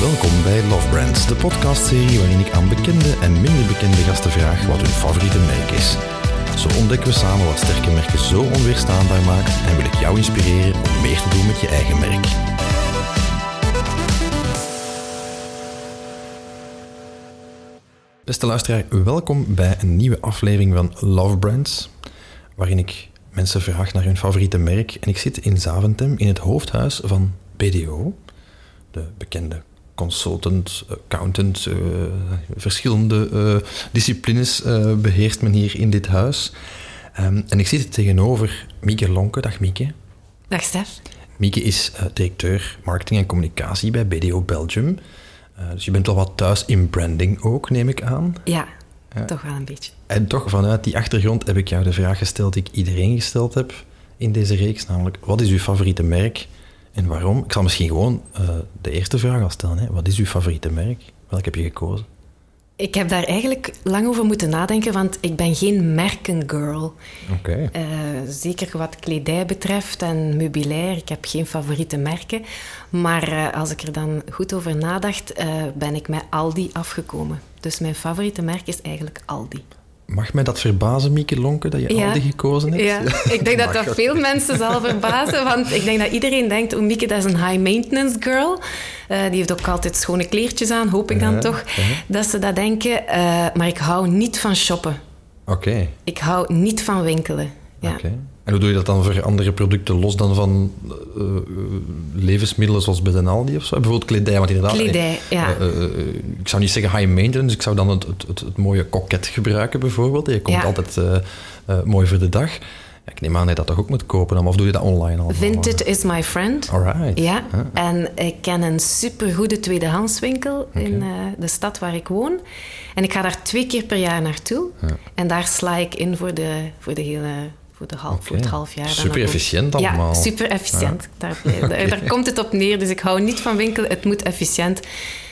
Welkom bij Love Brands, de podcastserie waarin ik aan bekende en minder bekende gasten vraag wat hun favoriete merk is. Zo ontdekken we samen wat sterke merken zo onweerstaanbaar maakt en wil ik jou inspireren om meer te doen met je eigen merk. Beste luisteraar, welkom bij een nieuwe aflevering van Love Brands, waarin ik mensen vraag naar hun favoriete merk. En ik zit in Zaventem in het hoofdhuis van BDO, de bekende consultant, accountant, uh, verschillende uh, disciplines uh, beheerst men hier in dit huis. Um, en ik zit tegenover Mieke Lonke. Dag Mieke. Dag Stef. Mieke is directeur marketing en communicatie bij BDO Belgium. dus je bent wel wat thuis in branding ook, neem ik aan. Ja, toch wel een beetje. En toch vanuit die achtergrond heb ik jou de vraag gesteld die ik iedereen gesteld heb in deze reeks, namelijk wat is uw favoriete merk en waarom? Ik zal misschien gewoon uh, de eerste vraag al stellen. Hè. Wat is uw favoriete merk? Welk heb je gekozen? Ik heb daar eigenlijk lang over moeten nadenken, want ik ben geen merkengirl. Oké. Okay. Uh, zeker wat kledij betreft en meubilair. Ik heb geen favoriete merken. Maar uh, als ik er dan goed over nadacht, ben ik met Aldi afgekomen. Dus mijn favoriete merk is eigenlijk Aldi. Mag mij dat verbazen, Mieke Lonke, dat je ja. Aldi gekozen hebt? Ja, ik denk dat dat veel mensen zal verbazen. Want ik denk dat iedereen denkt, oh, Mieke, dat is een high-maintenance girl. Uh, die heeft ook altijd schone kleertjes aan, hoop ik dan toch. Dat ze dat denken. Uh, maar ik hou niet van shoppen. Oké. Okay. Ik hou niet van winkelen. Ja. Okay. En hoe doe je dat dan voor andere producten, los dan van uh, levensmiddelen zoals bij de Aldi of zo? Bijvoorbeeld kledij, want inderdaad... Kledij, ja. Uh, ik zou niet zeggen high maintenance, ik zou dan het, het, het, het mooie koket gebruiken bijvoorbeeld. Je komt ja. altijd mooi voor de dag. Ja, ik neem aan dat je dat toch ook moet kopen, of doe je dat online al? Vinted is my friend. Alright. Ja, en ik ken een supergoede tweedehandswinkel okay. in de stad waar ik woon. En ik ga daar twee keer per jaar naartoe. En daar sla ik in voor de, voor de hele voor, de half, okay. voor het half jaar. Super efficiënt allemaal. Ja, super efficiënt. Ja. Daar, daar, daar komt het op neer. Dus ik hou niet van winkelen. Het moet efficiënt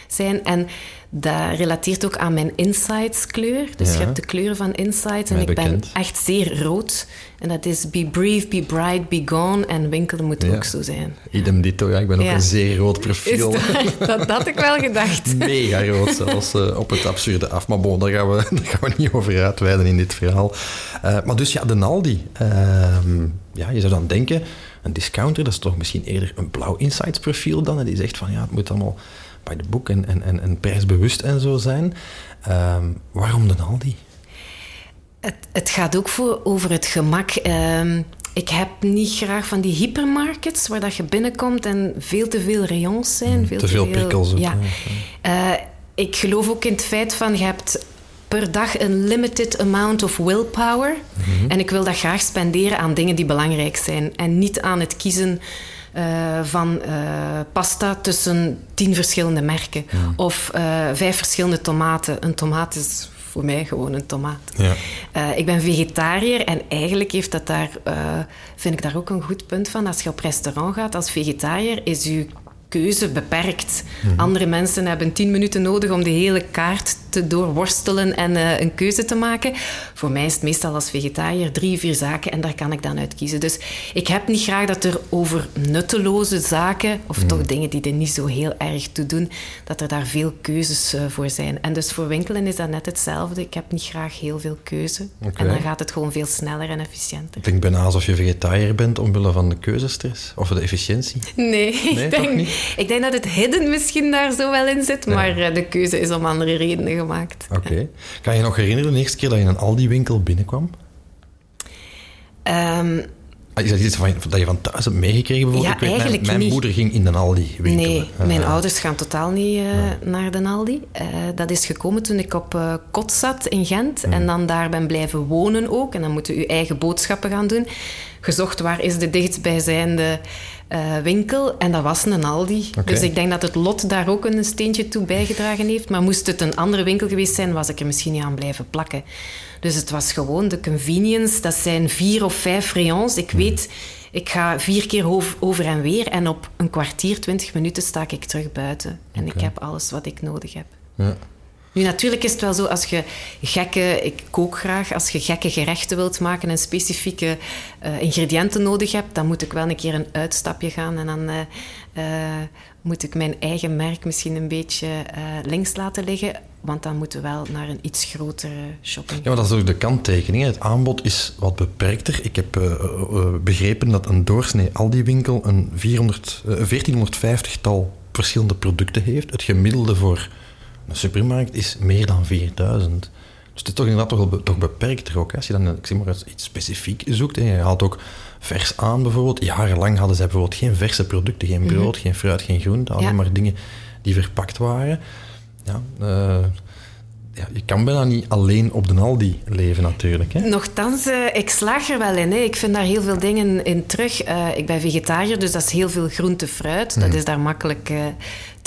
zijn. En dat relateert ook aan mijn insights kleur. Dus ja. je hebt de kleuren van insights. En Mij ik bekend. ben echt zeer rood. En dat is be brief, be bright, be gone. En winkelen moet ja. ook zo zijn. Idem dito, ja. Ik ben ook een zeer rood profiel. Dat, dat, had ik wel gedacht. Mega rood, zelfs uh, op het absurde af. Maar bon, daar gaan we, daar gaan we niet over uitweiden in dit verhaal. Uh, maar dus ja, de Aldi. Uh, ja, je zou dan denken, een discounter, dat is toch misschien eerder een blauw insights profiel dan. En die zegt van, ja, het moet allemaal bij de boek en, en, en, en prijsbewust en zo zijn. Um, waarom de Aldi? Het, het, gaat ook voor, over het gemak. Um, ik heb niet graag van die hypermarkets waar dat je binnenkomt en veel te veel rayons zijn. Veel te, te veel, veel prikkels. Ook, ja. ja. Uh, ik geloof ook in het feit van je hebt per dag een limited amount of willpower. Mm -hmm. En ik wil dat graag spenderen aan dingen die belangrijk zijn en niet aan het kiezen. Uh, van uh, pasta tussen tien verschillende merken. Ja. Of uh, vijf verschillende tomaten. Een tomaat is voor mij gewoon een tomaat. Ja. ik ben vegetariër en eigenlijk heeft dat daar, vind ik daar ook een goed punt van. Als je op restaurant gaat als vegetariër, is je keuze beperkt. Mm -hmm. Andere mensen hebben tien minuten nodig om de hele kaart te doorworstelen en uh, een keuze te maken. Voor mij is het meestal als vegetariër drie, vier zaken en daar kan ik dan uit kiezen. Dus ik heb niet graag dat er over nutteloze zaken, of mm. toch dingen die er niet zo heel erg toe doen, dat er daar veel keuzes uh, voor zijn. En dus voor winkelen is dat net hetzelfde. Ik heb niet graag heel veel keuze. Okay. En dan gaat het gewoon veel sneller en efficiënter. Het klinkt bijna alsof je vegetariër bent omwille van de keuzestress of de efficiëntie. Nee, nee ik, denk, niet? Ik denk dat het hidden misschien daar zo wel in zit, maar uh, de keuze is om andere redenen gemaakt. Oké. Okay. Kan je nog herinneren de eerste keer dat je in een Aldi-winkel binnenkwam? Um, is dat iets van, dat je van thuis hebt meegekregen? Bijvoorbeeld? Ja, ik weet, eigenlijk mijn, mijn moeder ging in de Aldi-winkel. Nee, mijn uh, ouders gaan totaal niet uh, uh. naar de Aldi. Uh, dat is gekomen toen ik op kot zat in Gent. En dan daar ben blijven wonen ook. En dan moeten u eigen boodschappen gaan doen. Gezocht waar is de dichtstbijzijnde uh, winkel. En dat was een Aldi. Dus ik denk dat het lot daar ook een steentje toe bijgedragen heeft. Maar moest het een andere winkel geweest zijn, was ik er misschien niet aan blijven plakken. Dus het was gewoon de convenience. Dat zijn vier of vijf rayons. Ik weet, ik ga vier keer over en weer. En op een kwartier, twintig minuten sta ik terug buiten. En ik heb alles wat ik nodig heb. Ja. Nu, natuurlijk is het wel zo, als je gekke... Ik kook graag. Als je gekke gerechten wilt maken en specifieke uh, ingrediënten nodig hebt, dan moet ik wel een keer een uitstapje gaan en dan... Uh, moet ik mijn eigen merk misschien een beetje links laten liggen. Want dan moeten we wel naar een iets grotere shopping. Ja, maar dat is ook de kanttekening. Het aanbod is wat beperkter. Ik heb begrepen dat een doorsnee Aldi-winkel een 400, 1450-tal verschillende producten heeft. Het gemiddelde voor een supermarkt is meer dan 4000. Dus het is toch inderdaad toch, wel, toch beperkter ook. Hè? Als je dan ik zeg maar, iets specifiek zoekt, hè. je haalt ook vers aan bijvoorbeeld. Jarenlang hadden zij bijvoorbeeld geen verse producten, geen brood, geen fruit, geen groente. Alleen ja. maar dingen die verpakt waren. Ja, uh, ja, je kan bijna niet alleen op de Aldi leven natuurlijk. Hè? Nochtans, uh, ik slaag er wel in. Hè. Ik vind daar heel veel dingen in terug. Uh, ik ben vegetariër, dus dat is heel veel groente, fruit. Mm. Dat is daar makkelijk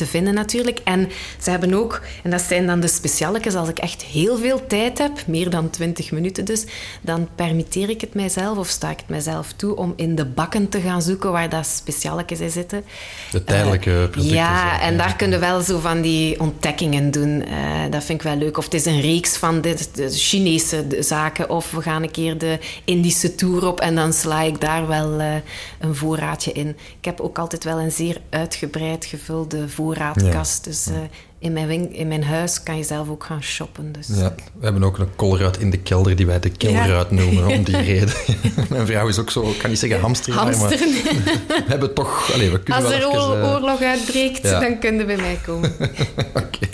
te vinden natuurlijk. En ze hebben ook, en dat zijn dan de specialetjes, als ik echt heel veel tijd heb, meer dan 20 minuten dus, dan permitteer ik het mijzelf of sta ik het mijzelf toe om in de bakken te gaan zoeken waar dat specialetjes in zitten. De tijdelijke uh, producten. Ja, en daar kunnen we wel zo van die ontdekkingen doen. Uh, dat vind ik wel leuk. Of het is een reeks van de, de Chinese zaken, of we gaan een keer de Indische tour op en dan sla ik daar wel uh, een voorraadje in. Ik heb ook altijd wel een zeer uitgebreid gevulde voorraad voorraadkast. Dus uh, in, mijn in mijn huis kan je zelf ook gaan shoppen. Dus. Ja, we hebben ook een kolruit in de kelder die wij de kelderruit ja. noemen om die reden. mijn vrouw is ook zo, ik kan niet zeggen hamster, Hamster. maar we hebben toch... Allez, we kunnen Als er even, uh... oorlog uitbreekt, ja. dan kunnen bij mij komen. Oké. Okay.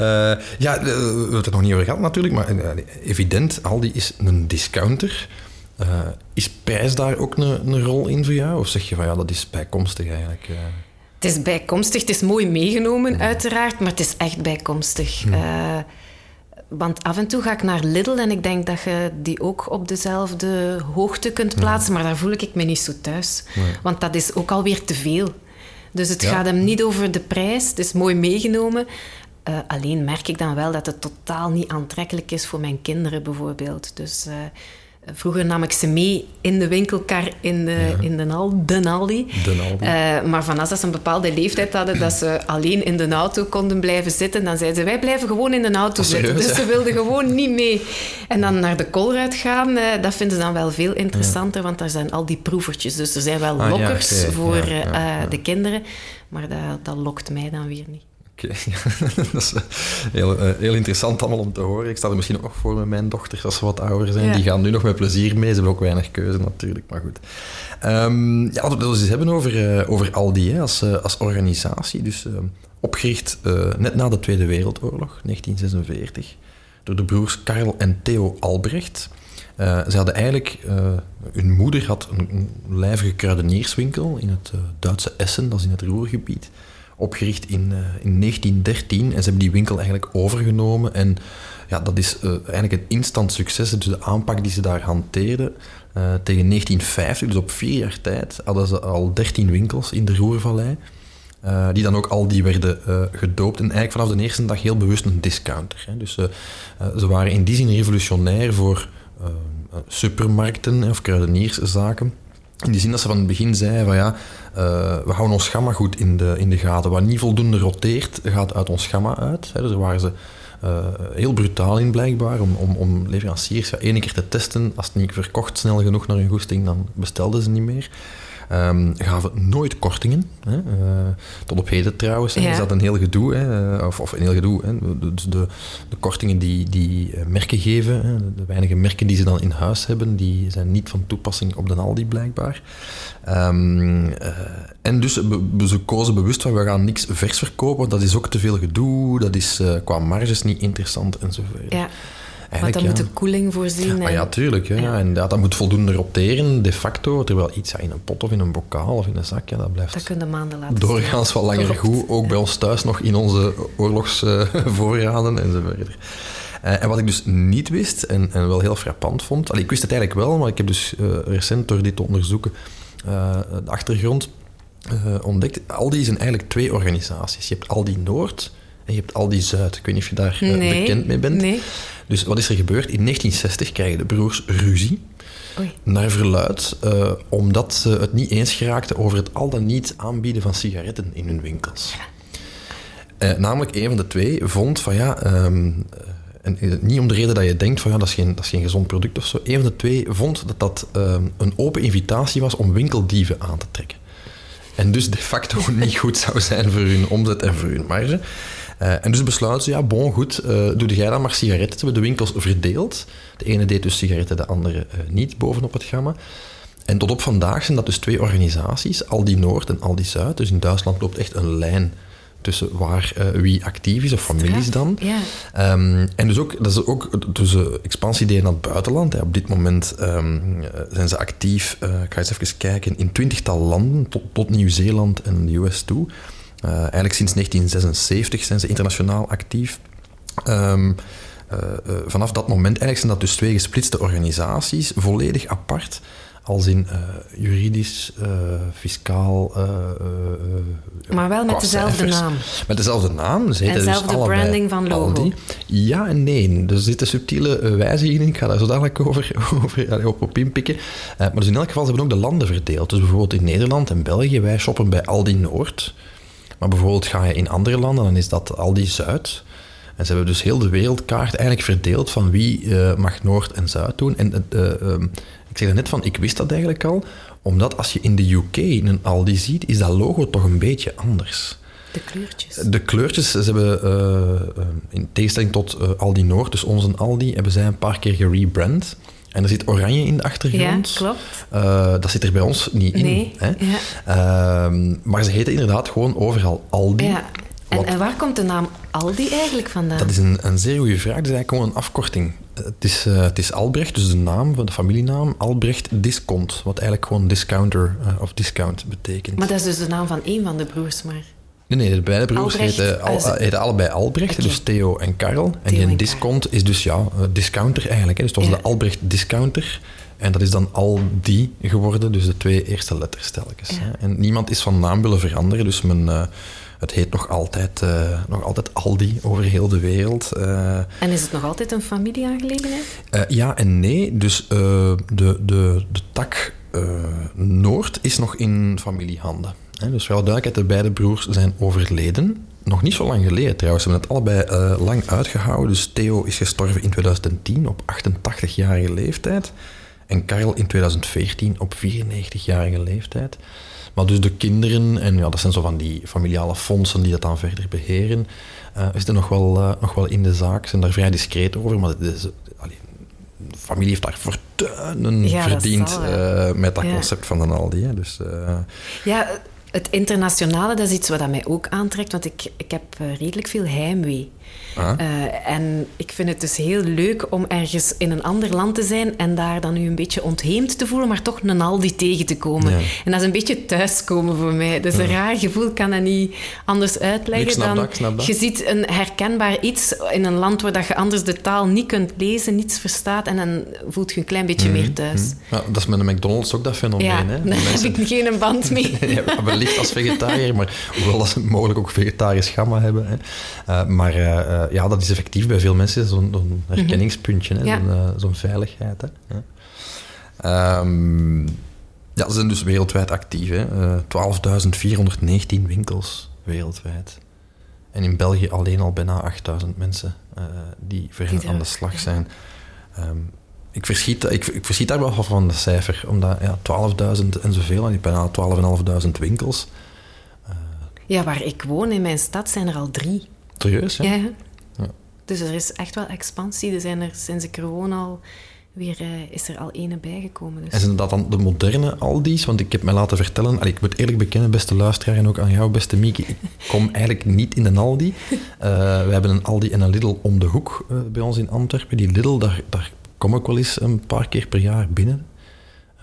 Uh, ja, we hebben het er nog niet over gehad natuurlijk, maar evident, Aldi is een discounter. Uh, is prijs daar ook een, een, rol in voor jou? Of zeg je van ja, dat is bijkomstig eigenlijk? Uh... Het is bijkomstig, het is mooi meegenomen, uiteraard, maar het is echt bijkomstig. Uh, want af en toe ga ik naar Lidl en ik denk dat je die ook op dezelfde hoogte kunt plaatsen, maar daar voel ik me niet zo thuis. Want dat is ook alweer te veel. Dus het ja. gaat hem niet over de prijs, het is mooi meegenomen. Uh, alleen merk ik dan wel dat het totaal niet aantrekkelijk is voor mijn kinderen bijvoorbeeld. Dus uh, Vroeger nam ik ze mee in de winkelkar in de, ja. in de, Al, de Aldi. De Aldi. Uh, maar vanaf dat ze een bepaalde leeftijd hadden, dat ze alleen in de auto konden blijven zitten, dan zeiden ze, wij blijven gewoon in de auto zitten. Dus ze wilden gewoon niet mee. En dan naar de koolruit gaan, uh, dat vinden ze dan wel veel interessanter, ja. want daar zijn al die proevertjes. Dus er zijn wel ah, lokkers okay. voor uh, de kinderen, maar dat, dat lokt mij dan weer niet. Okay. dat is heel, heel, interessant allemaal om te horen. Ik sta er misschien ook nog voor met mijn dochters als ze wat ouder zijn. Ja. Die gaan nu nog met plezier mee. Ze hebben ook weinig keuze natuurlijk, maar goed. Um, ja, laten we het eens hebben over, uh, over Aldi hè, als, uh, als organisatie. Dus uh, opgericht net na de Tweede Wereldoorlog, 1946, door de broers Karl en Theo Albrecht. ze hadden eigenlijk, hun moeder had een, een lijvige kruidenierswinkel in het Duitse Essen, dat is in het Roergebied opgericht in, uh, in 1913 en ze hebben die winkel eigenlijk overgenomen. En ja, dat is uh, eigenlijk een instant succes. Dus de aanpak die ze daar hanteerden uh, tegen 1950, dus op vier jaar tijd, hadden ze al 13 winkels in de Roervallei. die dan ook al die werden gedoopt. En eigenlijk vanaf de eerste dag heel bewust een discounter. Hè. Dus ze waren in die zin revolutionair voor supermarkten of kruidenierszaken. In die zin dat ze van het begin zeiden van ja, uh, we houden ons gamma goed in de, in de gaten. Wat niet voldoende roteert, gaat uit ons gamma uit. Hè. Dus daar waren ze uh, heel brutaal in blijkbaar, om, om, om leveranciers ja, één keer te testen. Als het niet verkocht snel genoeg naar hun goesting, dan bestelden ze niet meer. Um, gaven nooit kortingen. Hè. Uh, tot op heden trouwens ja. is dat een heel gedoe. Hè. Of, of een heel gedoe. Hè. Dus de, de kortingen die, die merken geven, hè. de weinige merken die ze dan in huis hebben, die zijn niet van toepassing op de Aldi blijkbaar. Um, uh, en dus ze kozen bewust van we gaan niks vers verkopen, dat is ook te veel gedoe, dat is uh, qua marges niet interessant enzovoort. Ja. Want dan ja. moet de koeling voorzien. En... Ah, ja, tuurlijk. Ja. ja. En dat, dat moet voldoende roteren, de facto. Terwijl iets in een pot of in een bokaal of in een zak, ja, dat blijft dat kunnen maanden laten doorgaans wel langer goed. Ook bij ons thuis nog in onze oorlogsvoorraden uh, enzovoort. Uh, en wat ik dus niet wist en, en wel heel frappant vond... Allee, ik wist het eigenlijk wel, maar ik heb dus uh, recent door dit te onderzoeken de achtergrond ontdekt. Aldi zijn eigenlijk twee organisaties. Je hebt Aldi Noord en je hebt Aldi Zuid. Ik weet niet of je daar nee. bekend mee bent. Nee. Dus wat is er gebeurd? In 1960 krijgen de broers ruzie. Oei. Naar verluid, uh, omdat ze het niet eens geraakten over het al dan niet aanbieden van sigaretten in hun winkels. Eh, namelijk, een van de twee vond van ja, ehm, en eh, niet om de reden dat je denkt van ja, dat is geen, dat is geen gezond product of zo. Een van de twee vond dat dat ehm, een open invitatie was om winkeldieven aan te trekken. En dus de facto niet goed zou zijn voor hun omzet en voor hun marge. Uh, en dus besluiten ze, ja, bon, goed, uh, doe jij dan maar sigaretten. Ze hebben de winkels verdeeld. De ene deed dus sigaretten, de andere uh, niet, bovenop het gamma. En tot op vandaag zijn dat dus twee organisaties, Aldi Noord en Aldi Zuid. Dus in Duitsland loopt echt een lijn tussen waar uh, wie actief is, of families dan. Ja. Um, en dus ook, dat is ook dus, uh, expansie naar het buitenland. Hè. Op dit moment um, zijn ze actief, ik ga eens even kijken, in twintigtal landen, tot, tot Nieuw-Zeeland en de US toe. Eigenlijk sinds 1976 zijn ze internationaal actief. Um, vanaf dat moment eigenlijk zijn dat dus twee gesplitste organisaties, volledig apart als in juridisch, fiscaal. Maar wel met dezelfde cijfers. naam. Met dezelfde naam. Ze en dezelfde dus allebei branding van logo. Aldi. Ja en nee. Er zitten subtiele wijzigingen in. Ik ga daar zo dadelijk over, over op, op inpikken. maar dus in elk geval ze hebben ook de landen verdeeld. Dus bijvoorbeeld in Nederland en België, wij shoppen bij Aldi Noord. Maar bijvoorbeeld ga je in andere landen, dan is dat Aldi Zuid. En ze hebben dus heel de wereldkaart eigenlijk verdeeld van wie uh, mag Noord en Zuid doen. En uh, uh, ik zeg net van, ik wist dat eigenlijk al, omdat als je in de UK een Aldi ziet, is dat logo toch een beetje anders. De kleurtjes. De kleurtjes, ze hebben in tegenstelling tot Aldi Noord, dus onze Aldi, hebben zij een paar keer gerebrand. En er zit oranje in de achtergrond. Ja, klopt. Uh, dat zit er bij ons niet in. Nee, hè? Ja. Uh, maar ze heten inderdaad gewoon overal Aldi. Ja. En, en, waar komt de naam Aldi eigenlijk vandaan? Dat is een, een zeer goede vraag. Dat is eigenlijk gewoon een afkorting. Het is, uh, het is Albrecht, dus de naam van de familienaam. Albrecht Discount, wat eigenlijk gewoon discounter uh, of discount betekent. Maar dat is dus de naam van één van de broers, maar... Nee, nee, de beide broers heten, al, heten, allebei Albrecht, okay. dus Theo en Karel. En die discount is dus ja, discounter eigenlijk. Hè. Dus het was Ja. de Albrecht Discounter. En dat is dan Aldi geworden, dus de twee eerste letters telkens. Ja. Hè. En niemand is van naam willen veranderen, dus men, uh, het heet nog altijd, uh, nog altijd Aldi over heel de wereld. En is het nog altijd een familieaangelegenheid? ja en nee, dus de, de, de tak Noord is nog in familiehanden. Dus voor alle duidelijkheid, de beide broers zijn overleden. Nog niet zo lang geleden trouwens. Ze hebben het allebei uh, lang uitgehouden. Dus Theo is gestorven in 2010 op 88-jarige leeftijd. En Karel in 2014 op 94-jarige leeftijd. Maar dus de kinderen, en ja, dat zijn zo van die familiale fondsen die dat dan verder beheren, uh, is er nog wel, uh, nog wel in de zaak. Ze zijn daar vrij discreet over, maar allee, de familie heeft daar fortuinen Ja, dat verdiend zal, uh, met dat Ja. concept van een Aldi. Hè. Dus, Ja, het internationale, dat is iets wat mij ook aantrekt, want ik, ik heb eh, redelijk veel heimwee. Ah, Eh, en ik vind het dus heel leuk om ergens in een ander land te zijn en daar dan u een beetje ontheemd te voelen, maar toch een Aldi tegen te komen. Ja. En dat is een beetje thuiskomen voor mij. Dat is een raar gevoel, ik kan dat niet anders uitleggen dan... dat, dat. Je ziet een herkenbaar iets in een land waar dat je anders de taal niet kunt lezen, niets verstaat, en dan voelt je een klein beetje meer thuis. ja, dat is met de McDonald's ook dat fenomeen. Ja, hè. daar Mensen- heb ik geen band mee. wellicht als vegetariër, maar hoewel dat ze mogelijk ook vegetarisch gamma hebben. Hè. Uh, maar uh, uh, ja, dat is effectief bij veel mensen zo'n zo'n herkenningspuntje, hè, Ja. zo'n uh, veiligheid. Hè. Ja. Um, ja, ze zijn dus wereldwijd actief. Uh, 12.419 winkels wereldwijd. En in België alleen al bijna 8000 mensen die voor hen aan de slag zijn. Um, ik verschiet, ik, ik verschiet daar wel van de cijfer, omdat ja, 12.000 en zoveel, en bijna 12.500 winkels. Ja, waar ik woon in mijn stad zijn er al drie. Serieus, ja? Ja. Dus er is echt wel expansie. Er zijn er sinds ik er woon al weer uh, is er al ene bijgekomen. Dus. En zijn dat dan de moderne Aldi's? Want ik heb mij laten vertellen, allee, ik moet eerlijk bekennen, beste luisteraar en ook aan jou, beste Mieke, ik kom eigenlijk niet in een Aldi. Uh, we hebben een Aldi en een Lidl om de hoek uh, bij ons in Antwerpen. Die Lidl, daar, daar kom ik wel eens een paar keer per jaar binnen.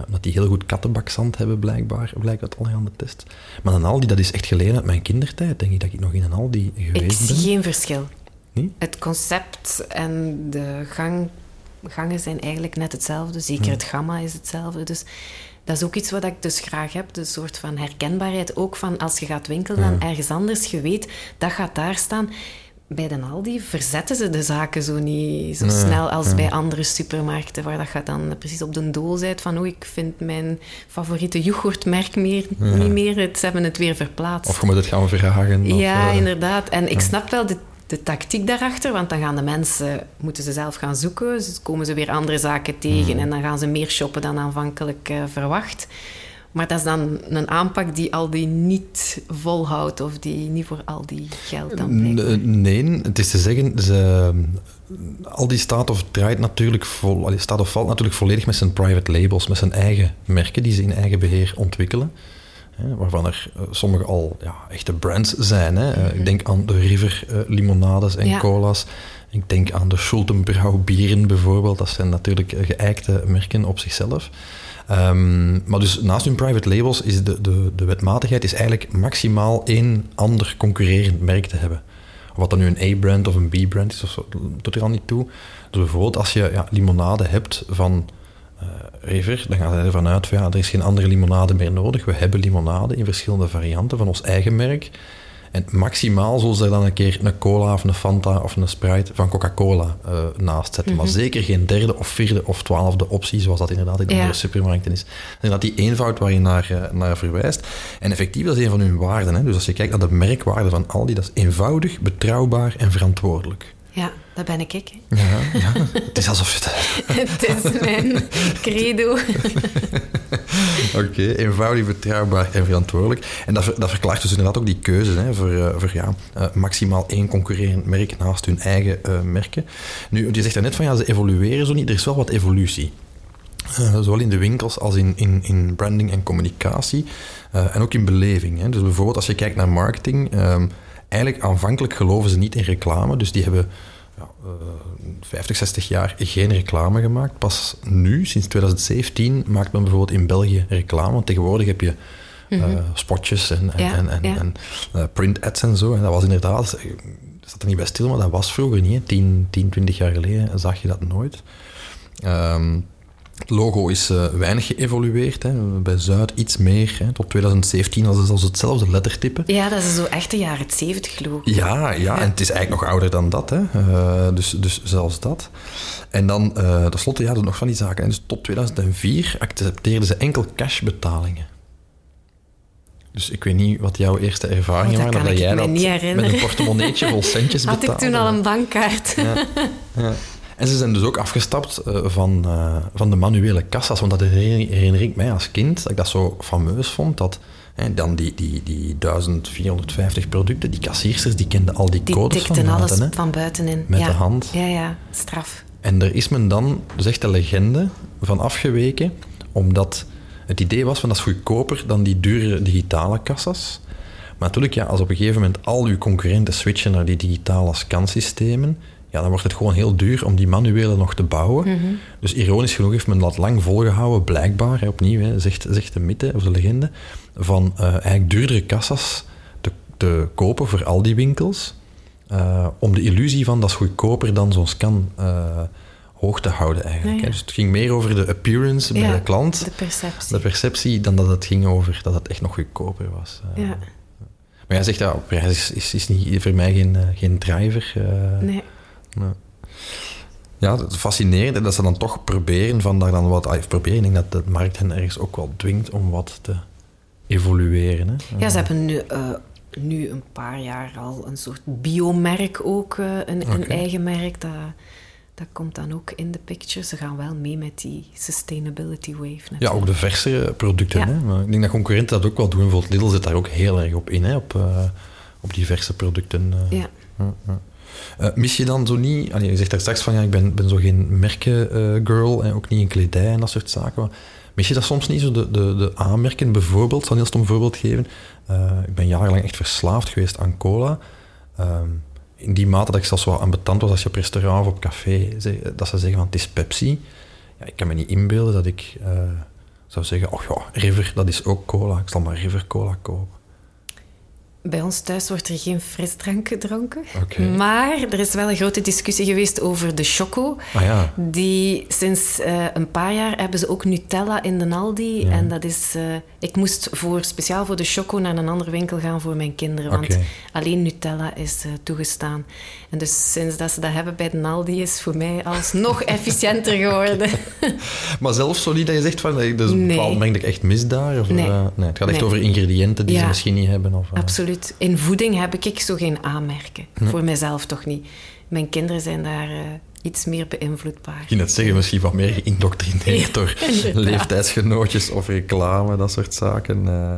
Omdat die heel goed kattenbakzand hebben, blijkbaar, blijkt uit al aan de test. Maar een Aldi, dat is echt geleden uit mijn kindertijd. Denk ik dat ik nog in een Aldi geweest ik zie ben. geen verschil. Niet? Het concept en de gang, gangen zijn eigenlijk net hetzelfde. Zeker Ja. het gamma is hetzelfde. Dus dat is ook iets wat ik dus graag heb. De soort van herkenbaarheid. Ook van als je gaat winkelen Ja. dan ergens anders. Je weet, dat gaat daar staan. Bij de Aldi verzetten ze de zaken zo niet zo Nee, snel als bij andere supermarkten, waar dat je dan precies op de doel bent van, oh, ik vind mijn favoriete yoghurtmerk meer, Ja. niet meer, het, ze hebben het weer verplaatst. Of je moet het gaan vragen. of, ja, eh, inderdaad. En ik snap wel de, de tactiek daarachter, want dan gaan de mensen, moeten ze zelf gaan zoeken, dus komen ze weer andere zaken tegen Mhm. en dan gaan ze meer shoppen dan aanvankelijk eh, verwacht. Maar dat is dan een aanpak die Aldi niet volhoudt of die niet voor Aldi geldt dan blijkbaar. N- Nee, het is te zeggen, ze, al die staat of draait natuurlijk vol, staat of valt natuurlijk volledig met zijn private labels, met zijn eigen merken die ze in eigen beheer ontwikkelen. Hè, waarvan er eh, sommige al ja, echte brands zijn. Hè. Eh, Ik denk aan de River eh, limonades en Ja. cola's. Ik denk aan de Schultenbrouw bieren bijvoorbeeld. Dat zijn natuurlijk eh, geëikte merken op zichzelf. Ehm, maar dus naast hun private labels is de, de, de wetmatigheid is eigenlijk maximaal één ander concurrerend merk te hebben. Wat dan nu een A-brand of een B-brand is, of zo, doet er al niet toe. Dus bijvoorbeeld als je ja, limonade hebt van eh, River, dan gaan ze ervan uit van ja, er is geen andere limonade meer nodig. We hebben limonade in verschillende varianten van ons eigen merk. En maximaal zullen ze er dan een keer een cola of een Fanta of een Sprite van Coca-Cola eh, naast zetten. Maar zeker geen derde of vierde of twaalfde optie, zoals dat inderdaad in Ja. andere supermarkten is. En dat die eenvoud waar je naar, eh, naar verwijst. En effectief, dat is een van hun waarden. Hè. Dus als je kijkt naar de merkwaarde van Aldi, dat is eenvoudig, betrouwbaar en verantwoordelijk. Ja, dat ben ik. hè. Ja, ja. het is alsof je het... Het is mijn credo. Oké, eenvoudig, betrouwbaar en verantwoordelijk. En dat, ver- dat verklaart dus inderdaad ook die keuzes hè, voor, eh, voor ja, eh, maximaal één concurrerend merk naast hun eigen eh, merken. Nu, je zegt daarnet van ja, ze evolueren zo niet. Er is wel wat evolutie. Zowel in de winkels als in, in, in branding en communicatie. en ook in beleving. Hè. Dus bijvoorbeeld als je kijkt naar marketing. ehm, eigenlijk aanvankelijk geloven ze niet in reclame. Dus die hebben ja, eh, 50, 60 jaar geen reclame gemaakt. Pas nu, sinds 2017, maakt men bijvoorbeeld in België reclame. Want tegenwoordig heb je eh, spotjes en, en, Ja, en, en, ja. en, eh, print ads en zo. En dat was inderdaad, ik zat er niet bij stil, maar dat was vroeger niet. hè. 10, 10 20 jaar geleden zag je dat nooit. Ehm, het logo is eh, weinig geëvolueerd. Hè. Bij Zuid iets meer. Hè. Tot 2017 was het zelfs hetzelfde lettertype. Ja, dat is zo echt de jaren 70 geloof ik. Ja, ja, en het is eigenlijk nog ouder dan dat. Hè. Eh, dus, dus zelfs dat. En dan, eh tenslotte, ja, nog van die zaken. En dus tot 2004 accepteerden ze enkel cashbetalingen. Dus ik weet niet wat jouw eerste ervaringen Oh, dat waren. dat ik jij me dat met een portemonneetje vol centjes Had ik toen al een bankkaart? Ja. En ze zijn dus ook afgestapt eh, van, eh, van de manuele kassa's. Want dat herinner, ik mij als kind, dat ik dat zo fameus vond. Dat hè, dan die, die, die 1450 producten, die kassiersters, die kenden al die, Die codes van alles buiten. Hè. van buitenin. Met ja. de hand. Ja, ja, straf. En daar is men dan, zegt de legende, van afgeweken. Omdat het idee was van dat is goedkoper dan die dure digitale kassas. Maar natuurlijk, ja, als op een gegeven moment al uw concurrenten switchen naar die digitale scansystemen, ja, dan wordt het gewoon heel duur om die manuele nog te bouwen. Dus ironisch genoeg heeft men dat lang volgehouden, blijkbaar, hè, opnieuw, hè, zegt, zegt de mythe of de legende, van eh, eigenlijk duurdere kassas te, te kopen voor al die winkels. eh, om de illusie van dat is goedkoper dan zo'n scan eh, hoog te houden eigenlijk. Ja. Dus het ging meer over de appearance bij de klant, De perceptie. de perceptie, dan dat het ging over dat het echt nog goedkoper was. ja, Maar jij zegt, ja, prijs is, is, is niet, voor mij geen, geen driver. nee. Ja, het is fascinerend dat ze dan toch proberen van daar dan wat... ah, proberen, ik denk dat de markt hen ergens ook wel dwingt om wat te evolueren. Hè. Ja, ze hebben nu, eh, nu een paar jaar al een soort biomerk ook, eh, een, een eigen merk. Dat, dat komt dan ook in de picture. Ze gaan wel mee met die sustainability wave natuurlijk. Ja, ook de verse producten. Ja. Hè. Maar ik denk dat concurrenten dat ook wel doen. Bijvoorbeeld Lidl zit daar ook heel erg op in, hè, op, eh, op die verse producten. Ja. Ja, Eh, mis je dan zo niet... je zegt daar straks van, ja, ik ben, ben zo geen merken-girl en ook niet in kledij en dat soort zaken. Mis je dat soms niet, zo de, de, de aanmerken bijvoorbeeld? Ik zal een voorbeeld geven. Eh, ik ben jarenlang echt verslaafd geweest aan cola. Ehm, in die mate dat ik zelfs wel ambetant was als je op restaurant of op café... dat ze zeggen van, het is Pepsi. Ja, ik kan me niet inbeelden dat ik eh, zou zeggen... Oh ja, River, dat is ook cola. Ik zal maar River Cola kopen. Bij ons thuis wordt er geen frisdrank gedronken. Maar er is wel een grote discussie geweest over de choco. Ah ja. Die sinds eh, een paar jaar hebben ze ook Nutella in de Aldi. Ja. En dat is... eh, ik moest voor, speciaal voor de choco naar een andere winkel gaan voor mijn kinderen. Want alleen Nutella is eh, toegestaan. En dus sinds dat ze dat hebben bij de Aldi is voor mij alsnog efficiënter geworden. Maar zelfs zo niet dat je zegt van, dus Nee. bepaald merk dat echt mis daar? Of, Nee. nee, het gaat echt Nee. over ingrediënten die ze misschien niet hebben. Of, eh, Absoluut. In voeding heb ik zo geen aanmerken. Voor mezelf toch niet. Mijn kinderen zijn daar eh, iets meer beïnvloedbaar. Ik ging net zeggen, misschien wat meer geïndoctrineerd Ja, door leeftijdsgenootjes of reclame, dat soort zaken. eh,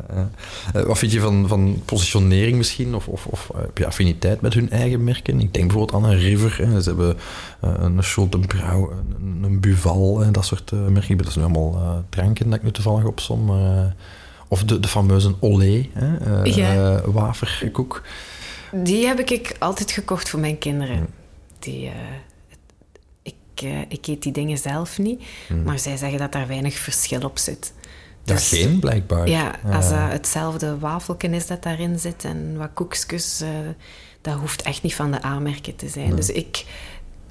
eh. Wat vind je van, van positionering misschien? Of, of, of heb je affiniteit met hun eigen merken? Ik denk bijvoorbeeld aan een River. Hè. Ze hebben een Schultenbrouw, een, een Buval, en dat soort merken. Dat zijn nu allemaal dranken dat ik nu toevallig opsom. Maar, of de, de fameuze Olé, hè, eh, Ja. eh, waferkoek. Die heb ik altijd gekocht voor mijn kinderen. Die, eh, ik, ik eet die dingen zelf niet, maar zij zeggen dat daar weinig verschil op zit. Ja, Dus- geen blijkbaar. Ja, als Eh, dat hetzelfde wafelken is dat daarin zit en wat koekjes, dat hoeft echt niet van de aanmerken te zijn. Dus ik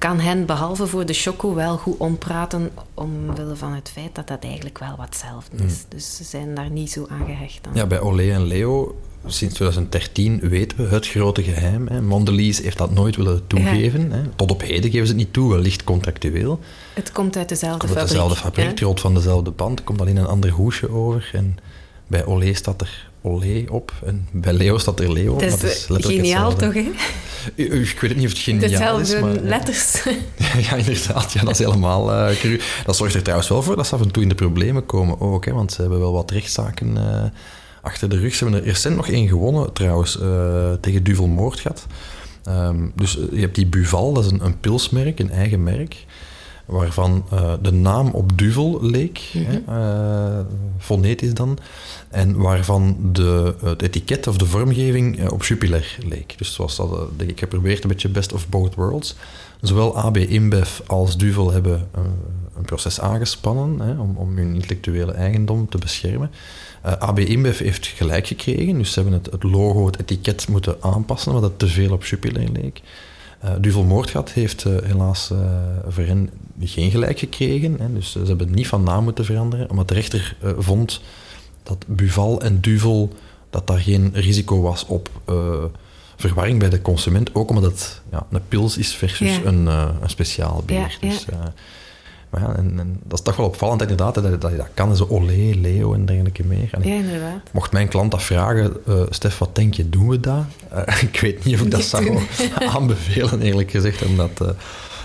kan hen, behalve voor de choco, wel goed ompraten omwille van het feit dat dat eigenlijk wel wat hetzelfde is. Dus ze zijn daar niet zo aan gehecht. Dan. Ja, bij Olé en Leo, sinds 2013 weten we het grote geheim. Hè. Mondelez heeft dat nooit willen toegeven. Hè. Tot op heden geven ze het niet toe, wellicht contractueel. Het komt uit dezelfde Komt uit fabriek. dezelfde fabriek, het rolt van dezelfde band, komt alleen een ander hoesje over. En bij Olé staat er Olé op en bij Leo staat er Leo op. Dat is, geniaal toch, hè? Ik weet niet of het geniaal Dezelfde is, maar... letters. Ja, inderdaad. Ja, dat is helemaal eh cru. Dat zorgt er trouwens wel voor dat ze af en toe in de problemen komen ook. Hè, want ze hebben wel wat rechtszaken eh, achter de rug. Ze hebben er recent nog één gewonnen trouwens, eh, tegen Duvel Moordgat. Ehm, dus je hebt die Buval, dat is een, een pilsmerk, een eigen merk. Waarvan eh, de naam op Duvel leek, hè, eh, fonetisch dan. En waarvan de, het etiket of de vormgeving eh, op Jupiler leek. Dus zoals dat, denk ik heb geprobeerd een beetje best of both worlds. Zowel AB InBev als Duvel hebben een proces aangespannen hè, om, om hun intellectuele eigendom te beschermen. Eh, AB InBev heeft gelijk gekregen, dus ze hebben het, het logo, het etiket moeten aanpassen, omdat het te veel op Jupiler leek. Eh Duvel Moordgat heeft eh, helaas eh, voor hen geen gelijk gekregen, hè, dus ze hebben niet van naam moeten veranderen, omdat de rechter vond dat Buval en Duvel, dat daar geen risico was op verwarring bij de consument, ook omdat het ja, een pils is versus Ja. een, een speciaal bier. Ja, ja. Dus, maar ja, en, en dat is toch wel opvallend inderdaad, dat, dat je dat kan, zo Olé, Leo en dergelijke meer. En ik- Ja, inderdaad. Mocht mijn klant dat vragen, eh, Stef, wat denk je, doen we dat? Eh, ik weet niet of ik dat zou aanbevelen, eerlijk gezegd, om dat, eh,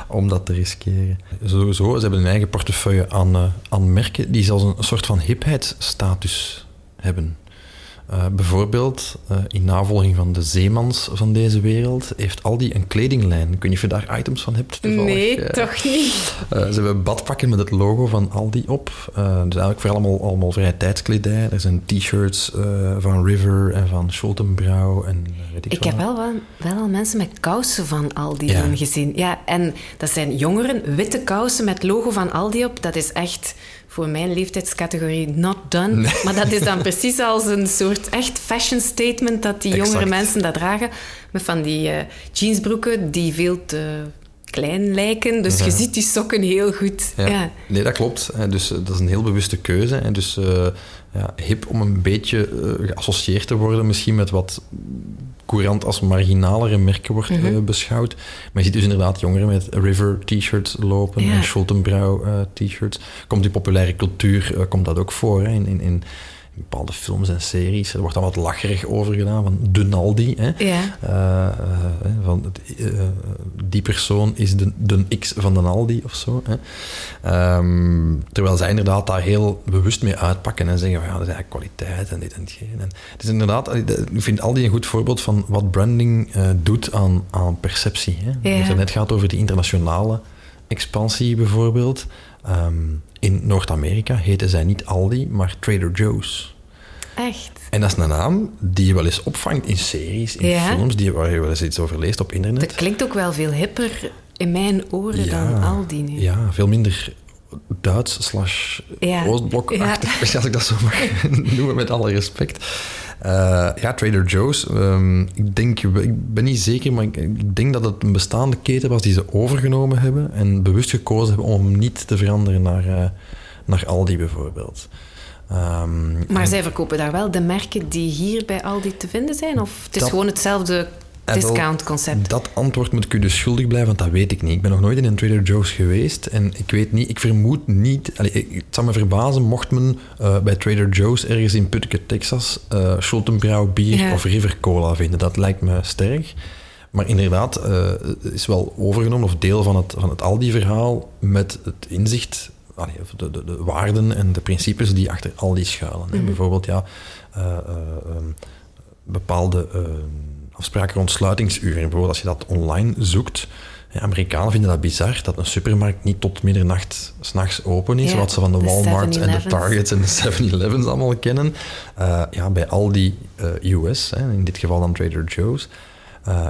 om dat te riskeren. Sowieso, ze hebben een eigen portefeuille aan, aan merken die zelfs een soort van hipheidsstatus hebben. Eh, bijvoorbeeld, eh, in navolging van de zeemans van deze wereld, heeft Aldi een kledinglijn. Ik weet niet of je daar items van hebt. toevallig. Nee, Eh, toch niet. eh, ze hebben badpakken met het logo van Aldi op. Eh, dus eigenlijk voor allemaal, allemaal vrije tijdskledij. Er zijn t-shirts eh, van River en van Schultenbrouw en weet ik, Ik wat. heb wel, wel, wel al mensen met kousen van Aldi Ja. gezien. Ja, en dat zijn jongeren, witte kousen met logo van Aldi op. Dat is echt voor mijn leeftijdscategorie not done. Maar dat is dan precies als een soort echt fashion statement dat die jongere mensen dat dragen. Met van die eh, jeansbroeken die veel te klein lijken. Dus je ziet die sokken heel goed. Ja. Ja. Nee, dat klopt. hè. Dus eh, dat is een heel bewuste keuze. Dus eh, ja, hip om een beetje eh, geassocieerd te worden, misschien met wat courant als marginalere merken wordt Mhm. eh, beschouwd. Maar je ziet dus inderdaad jongeren met River t-shirts lopen Ja. en Schultenbrouw eh, t-shirts. Komt in populaire cultuur, komt dat ook voor. Hè, in, in, in bepaalde films en series. Er wordt dan wat lacherig over gedaan, van de Naldi. Hè. Ja. Eh, eh, van eh, die persoon is de, de X van de Aldi of zo. Hè. Ehm, terwijl zij inderdaad daar heel bewust mee uitpakken en zeggen van ja, dat is eigenlijk kwaliteit en dit en hetgeen. En het is inderdaad, ik vind Aldi een goed voorbeeld van wat branding doet aan, aan perceptie. Hè. Ja. Als het net gaat over die internationale expansie bijvoorbeeld. Ehm, in Noord-Amerika heten zij niet Aldi, maar Trader Joe's. Echt. En dat is een naam die je wel eens opvangt in series, in Ja. films, die, waar je wel eens iets over leest op internet. Dat klinkt ook wel veel hipper in mijn oren dan Aldi nu. Ja, veel minder Duits slash Ja. Oostblokachtig, als ik dat zo mag noemen, met alle respect. Ja, Trader Joe's. Ehm, ik, denk, ik ben niet zeker, maar ik, ik, denk dat het een bestaande keten was die ze overgenomen hebben en bewust gekozen hebben om hem niet te veranderen naar, uh, naar Aldi bijvoorbeeld. Um, maar zij verkopen daar wel de merken die hier bij Aldi te vinden zijn? Of het is gewoon hetzelfde discount-concept? Dat antwoord moet ik u dus schuldig blijven, want dat weet ik niet. Ik ben nog nooit in een Trader Joe's geweest en ik weet niet, ik vermoed niet... Allez, het zou me verbazen mocht men uh, bij Trader Joe's ergens in Putke, Texas, uh, Schultenbrouw bier ja. of River Cola vinden. Dat lijkt me sterk. Maar inderdaad, uh, is wel overgenomen, of deel van het, van het Aldi-verhaal, met het inzicht de, de, de, waarden en de principes die achter al die schuilen. Mm Bijvoorbeeld ja, uh, um, bepaalde uh, afspraken rond sluitingsuren. Bijvoorbeeld als je dat online zoekt. Ja, Amerikanen vinden dat bizar dat een supermarkt niet tot middernacht s'nachts open is, ja, wat ze van de, de Walmarts en de Targets en de 7-Elevens allemaal kennen. ja, bij al die US, hè, in dit geval dan Trader Joe's,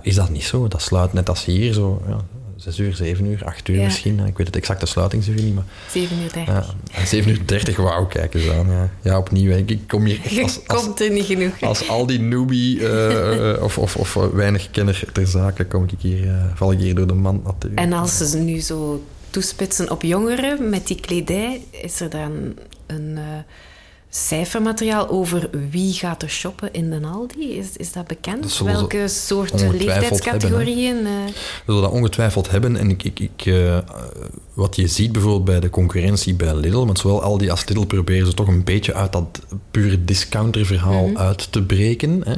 is dat niet zo. Dat sluit net als hier zo. Ja, 6 uur, 7 uur, 8 uur misschien. Ik weet het exacte sluitingsuur niet, maar... 7 uur 30. Ja, 7 uur 30, wauw, kijk eens aan. Ja, ja opnieuw, ik kom hier... Als, als, komt er niet genoeg. Als al die newbie uh, of, of, of weinig kenner ter zake, kom ik hier, uh, val ik hier door de mand natuurlijk. En als ze nu zo toespitsen op jongeren met die kledij, is er dan een... Uh, cijfermateriaal over wie gaat er shoppen in de Aldi? Is, is dat bekend? Welke soort leeftijdscategorieën? Hebben, uh... We zullen dat ongetwijfeld hebben. En ik, ik, ik, uh, wat je ziet bijvoorbeeld bij de concurrentie bij Lidl, met zowel Aldi als Lidl proberen ze toch een beetje uit dat pure discounterverhaal mm uit te breken. Hè.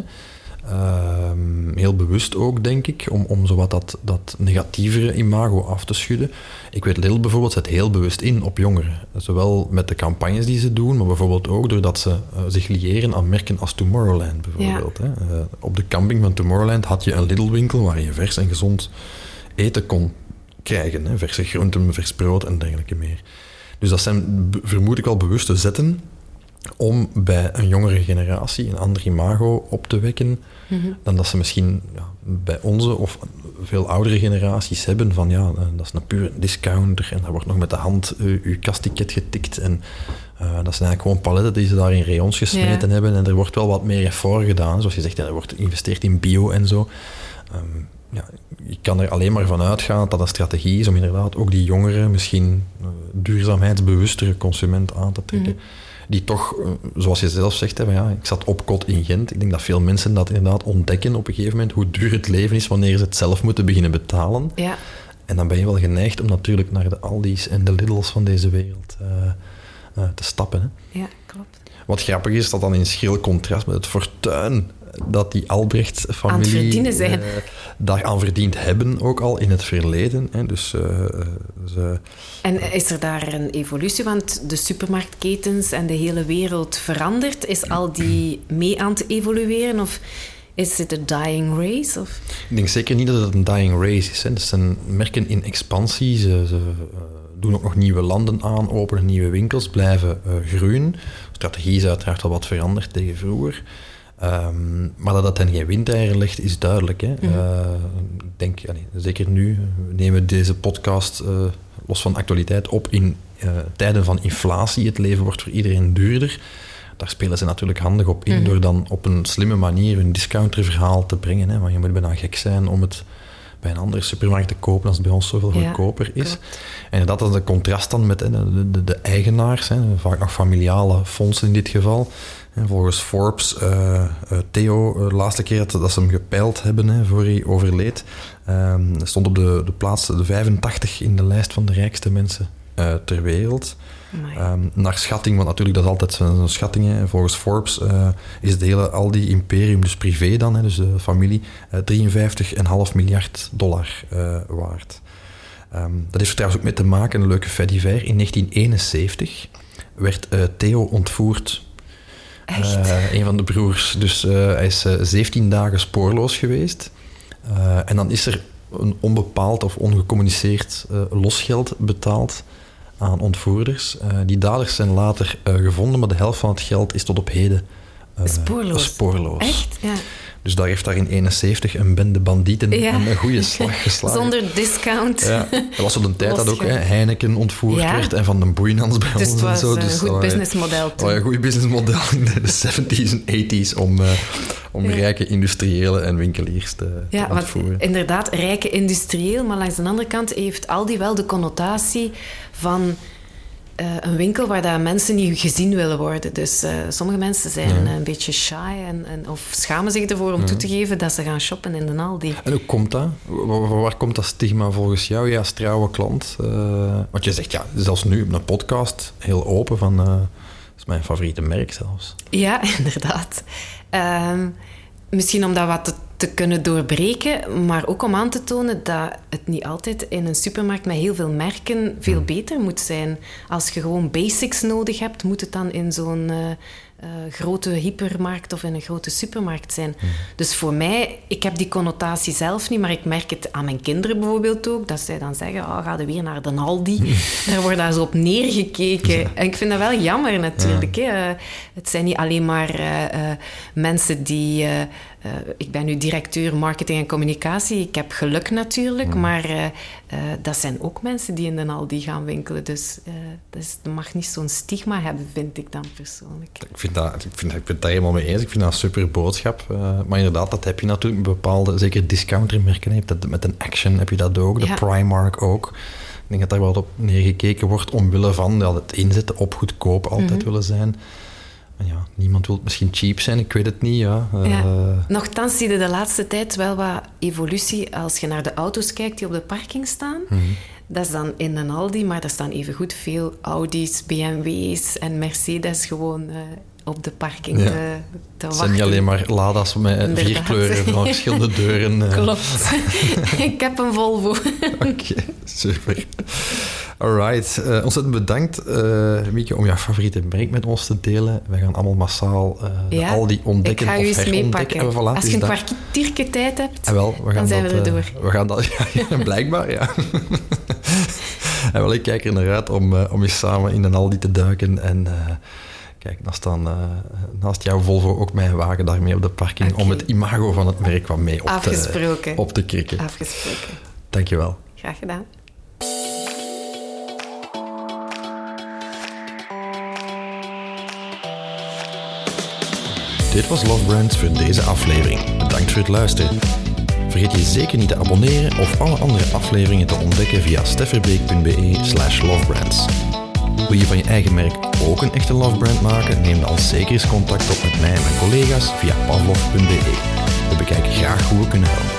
Uh, heel bewust ook, denk ik, om, om zowat dat, dat negatievere imago af te schudden. Ik weet, Lidl bijvoorbeeld zet heel bewust in op jongeren. Zowel met de campagnes die ze doen, maar bijvoorbeeld ook doordat ze uh, zich liëren aan merken als Tomorrowland bijvoorbeeld. Ja. Hè. Uh, op de camping van Tomorrowland had je een Lidl-winkel waar je vers en gezond eten kon krijgen. Hè. Verse groenten, vers brood en dergelijke meer. Dus dat zijn, vermoed ik al, bewuste zetten om bij een jongere generatie een ander imago op te wekken mhm. dan dat ze misschien ja, bij onze of veel oudere generaties hebben van ja, eh, dat is een puur discounter en daar wordt nog met de hand uh, uw kastticket getikt en uh, dat zijn eigenlijk gewoon paletten die ze daar in rayons gesmeten hebben en er wordt wel wat meer effort gedaan. Zoals je zegt, ja, er wordt geïnvesteerd in bio en zo. Um, ja, ik kan er alleen maar van uitgaan dat dat een strategie is om inderdaad ook die jongere, misschien duurzaamheidsbewustere consument aan te trekken. Mhm die toch, eh, zoals je zelf zegt, hè, ja, ik zat op kot in Gent. Ik denk dat veel mensen dat inderdaad ontdekken op een gegeven moment, hoe duur het leven is wanneer ze het zelf moeten beginnen betalen. Ja. En dan ben je wel geneigd om natuurlijk naar de Aldi's en de Lidl's van deze wereld uh, uh, te stappen. Hè. Ja, klopt. Wat grappig is, dat dan in schril contrast met het fortuin dat die Albrecht-familie uh, daar aan verdiend hebben, ook al in het verleden. Hè. Dus, uh, ze, en is er daar een evolutie? Want de supermarktketens en de hele wereld verandert. Is al die mee aan te evolueren? Of is het een dying race? Of? Ik denk zeker niet dat het een dying race is. Hè. Dat zijn merken in expansie. Ze, ze doen ook nog nieuwe landen aan, openen nieuwe winkels, blijven groeien. De strategie is uiteraard al wat veranderd tegen vroeger. Um, maar dat dat hen geen windeieren legt, is duidelijk. Hè? Mm uh, ik denk, zeker nu, we nemen deze podcast uh, los van actualiteit op in uh, tijden van inflatie. Het leven wordt voor iedereen duurder. Daar spelen ze natuurlijk handig op in, mm -hmm. door dan op een slimme manier hun discounterverhaal te brengen. Hè? Want je moet bijna gek zijn om het bij een andere supermarkt te kopen als het bij ons zoveel goedkoper is. Klopt. En dat is een contrast dan met de, de, de eigenaars, hè, vaak nog familiale fondsen in dit geval, volgens Forbes, uh, Theo, de laatste keer dat, ze hem gepeild hebben hè, voor hij overleed, um, stond op de, de plaats de 85 in de lijst van de rijkste mensen ter wereld. Um, naar schatting, want natuurlijk dat is altijd zo'n schatting. Hè. Volgens Forbes uh, is het hele Aldi imperium, dus privé dan, hè, dus de familie, uh, 53,5 miljard dollar uh, waard. Um, dat heeft er trouwens ook mee te maken, een leuke fediver. In 1971 werd Theo ontvoerd uh, een van de broers. Dus uh, hij is uh, eh, 17 dagen spoorloos geweest. en dan is er een onbepaald of ongecommuniceerd losgeld betaald aan ontvoerders. die daders zijn later gevonden, maar de helft van het geld is tot op heden eh, Spoorloos. spoorloos. Echt? Ja. Dus daar heeft daar in 71 een bende bandieten Ja. een, een goede slag geslagen. Zonder discount. Ja, dat was op de tijd dat ook hè. Heineken ontvoerd Ja. werd en van de Boeinans bij Dus ons het was en zo. een Dus, goed oh, ja. businessmodel toen. Oh, ja, een goed businessmodel in de 70s en 80s om, eh, om rijke industriëlen en winkeliers te, Ja, te want ontvoeren. inderdaad, rijke industrieel, maar langs de andere kant heeft Aldi wel de connotatie van eh, een winkel waar dat mensen niet gezien willen worden. Dus eh, sommige mensen zijn Ja. een beetje shy en, en, of schamen zich ervoor om toe te geven dat ze gaan shoppen in de Aldi. En hoe komt dat? Waar, komt dat stigma volgens jou, ja, als trouwe klant? Eh, want je zegt, ja, zelfs nu op een podcast, heel open van... eh, dat is mijn favoriete merk zelfs. Ja, inderdaad. Ehm, misschien om dat wat te, te kunnen doorbreken, maar ook om aan te tonen dat het niet altijd in een supermarkt met heel veel merken veel beter moet zijn. Als je gewoon basics nodig hebt, moet het dan in zo'n eh, eh, grote hypermarkt of in een grote supermarkt zijn. Dus voor mij, ik heb die connotatie zelf niet, maar ik merk het aan mijn kinderen bijvoorbeeld ook, dat zij dan zeggen, oh, ga je weer naar de Aldi? Daar wordt daar zo op neergekeken. En ik vind dat wel jammer natuurlijk. Hè. Het zijn niet alleen maar eh, mensen die... eh, ik ben nu directeur marketing en communicatie. Ik heb geluk natuurlijk, maar eh, eh, dat zijn ook mensen die in de Aldi gaan winkelen. Dus eh dus dat mag niet zo'n stigma hebben, vind ik dan persoonlijk. Ik vind dat, ik vind, ik ben het daar helemaal mee eens. Ik vind dat een super boodschap. Maar inderdaad, dat heb je natuurlijk met bepaalde, zeker discountermerken. Je hebt dat, met een Action heb je dat ook, de Ja. Primark ook. Ik denk dat daar wel op neergekeken wordt omwille van ja, het inzetten op goedkoop altijd Mhm. willen zijn. Ja, niemand wil misschien cheap zijn, ik weet het niet. Ja. Eh, Ja. Nochtans zie je de laatste tijd wel wat evolutie als je naar de auto's kijkt die op de parking staan. Mhm. Dat is dan in een Aldi, maar er staan evengoed veel Audi's, BMW's en Mercedes gewoon eh, op de parking Ja. te, te het wachten. zijn niet alleen maar Lada's met vier kleuren van verschillende deuren. eh. Klopt. ik heb een Volvo. Oké, super. Alright, eh ontzettend bedankt, eh Mieke, om jouw favoriete merk met ons te delen. Wij gaan allemaal massaal de Ja, Aldi ontdekken ik ga of herontdekken. En voilà, Als is je een kwartiertje tijd hebt, En wel, we gaan dan zijn dat, we er eh, door. we gaan dat, ja, blijkbaar, ja. en wel, ik kijk er naar uit om, om eens samen in een Aldi te duiken. En kijk, naast, dan, eh, naast jouw Volvo ook mijn wagen daarmee op de parking. Om het imago van het merk wat mee op te, Afgesproken. op te krikken. afgesproken. Dankjewel. Graag gedaan. Dit was Love Brands voor deze aflevering. Bedankt voor het luisteren. Vergeet je zeker niet te abonneren of alle andere afleveringen te ontdekken via stefferbeek.be slash lovebrands. Wil je van je eigen merk ook een echte love brand maken? Neem dan zeker eens contact op met mij en mijn collega's via pavlov.be. We bekijken graag hoe we kunnen helpen.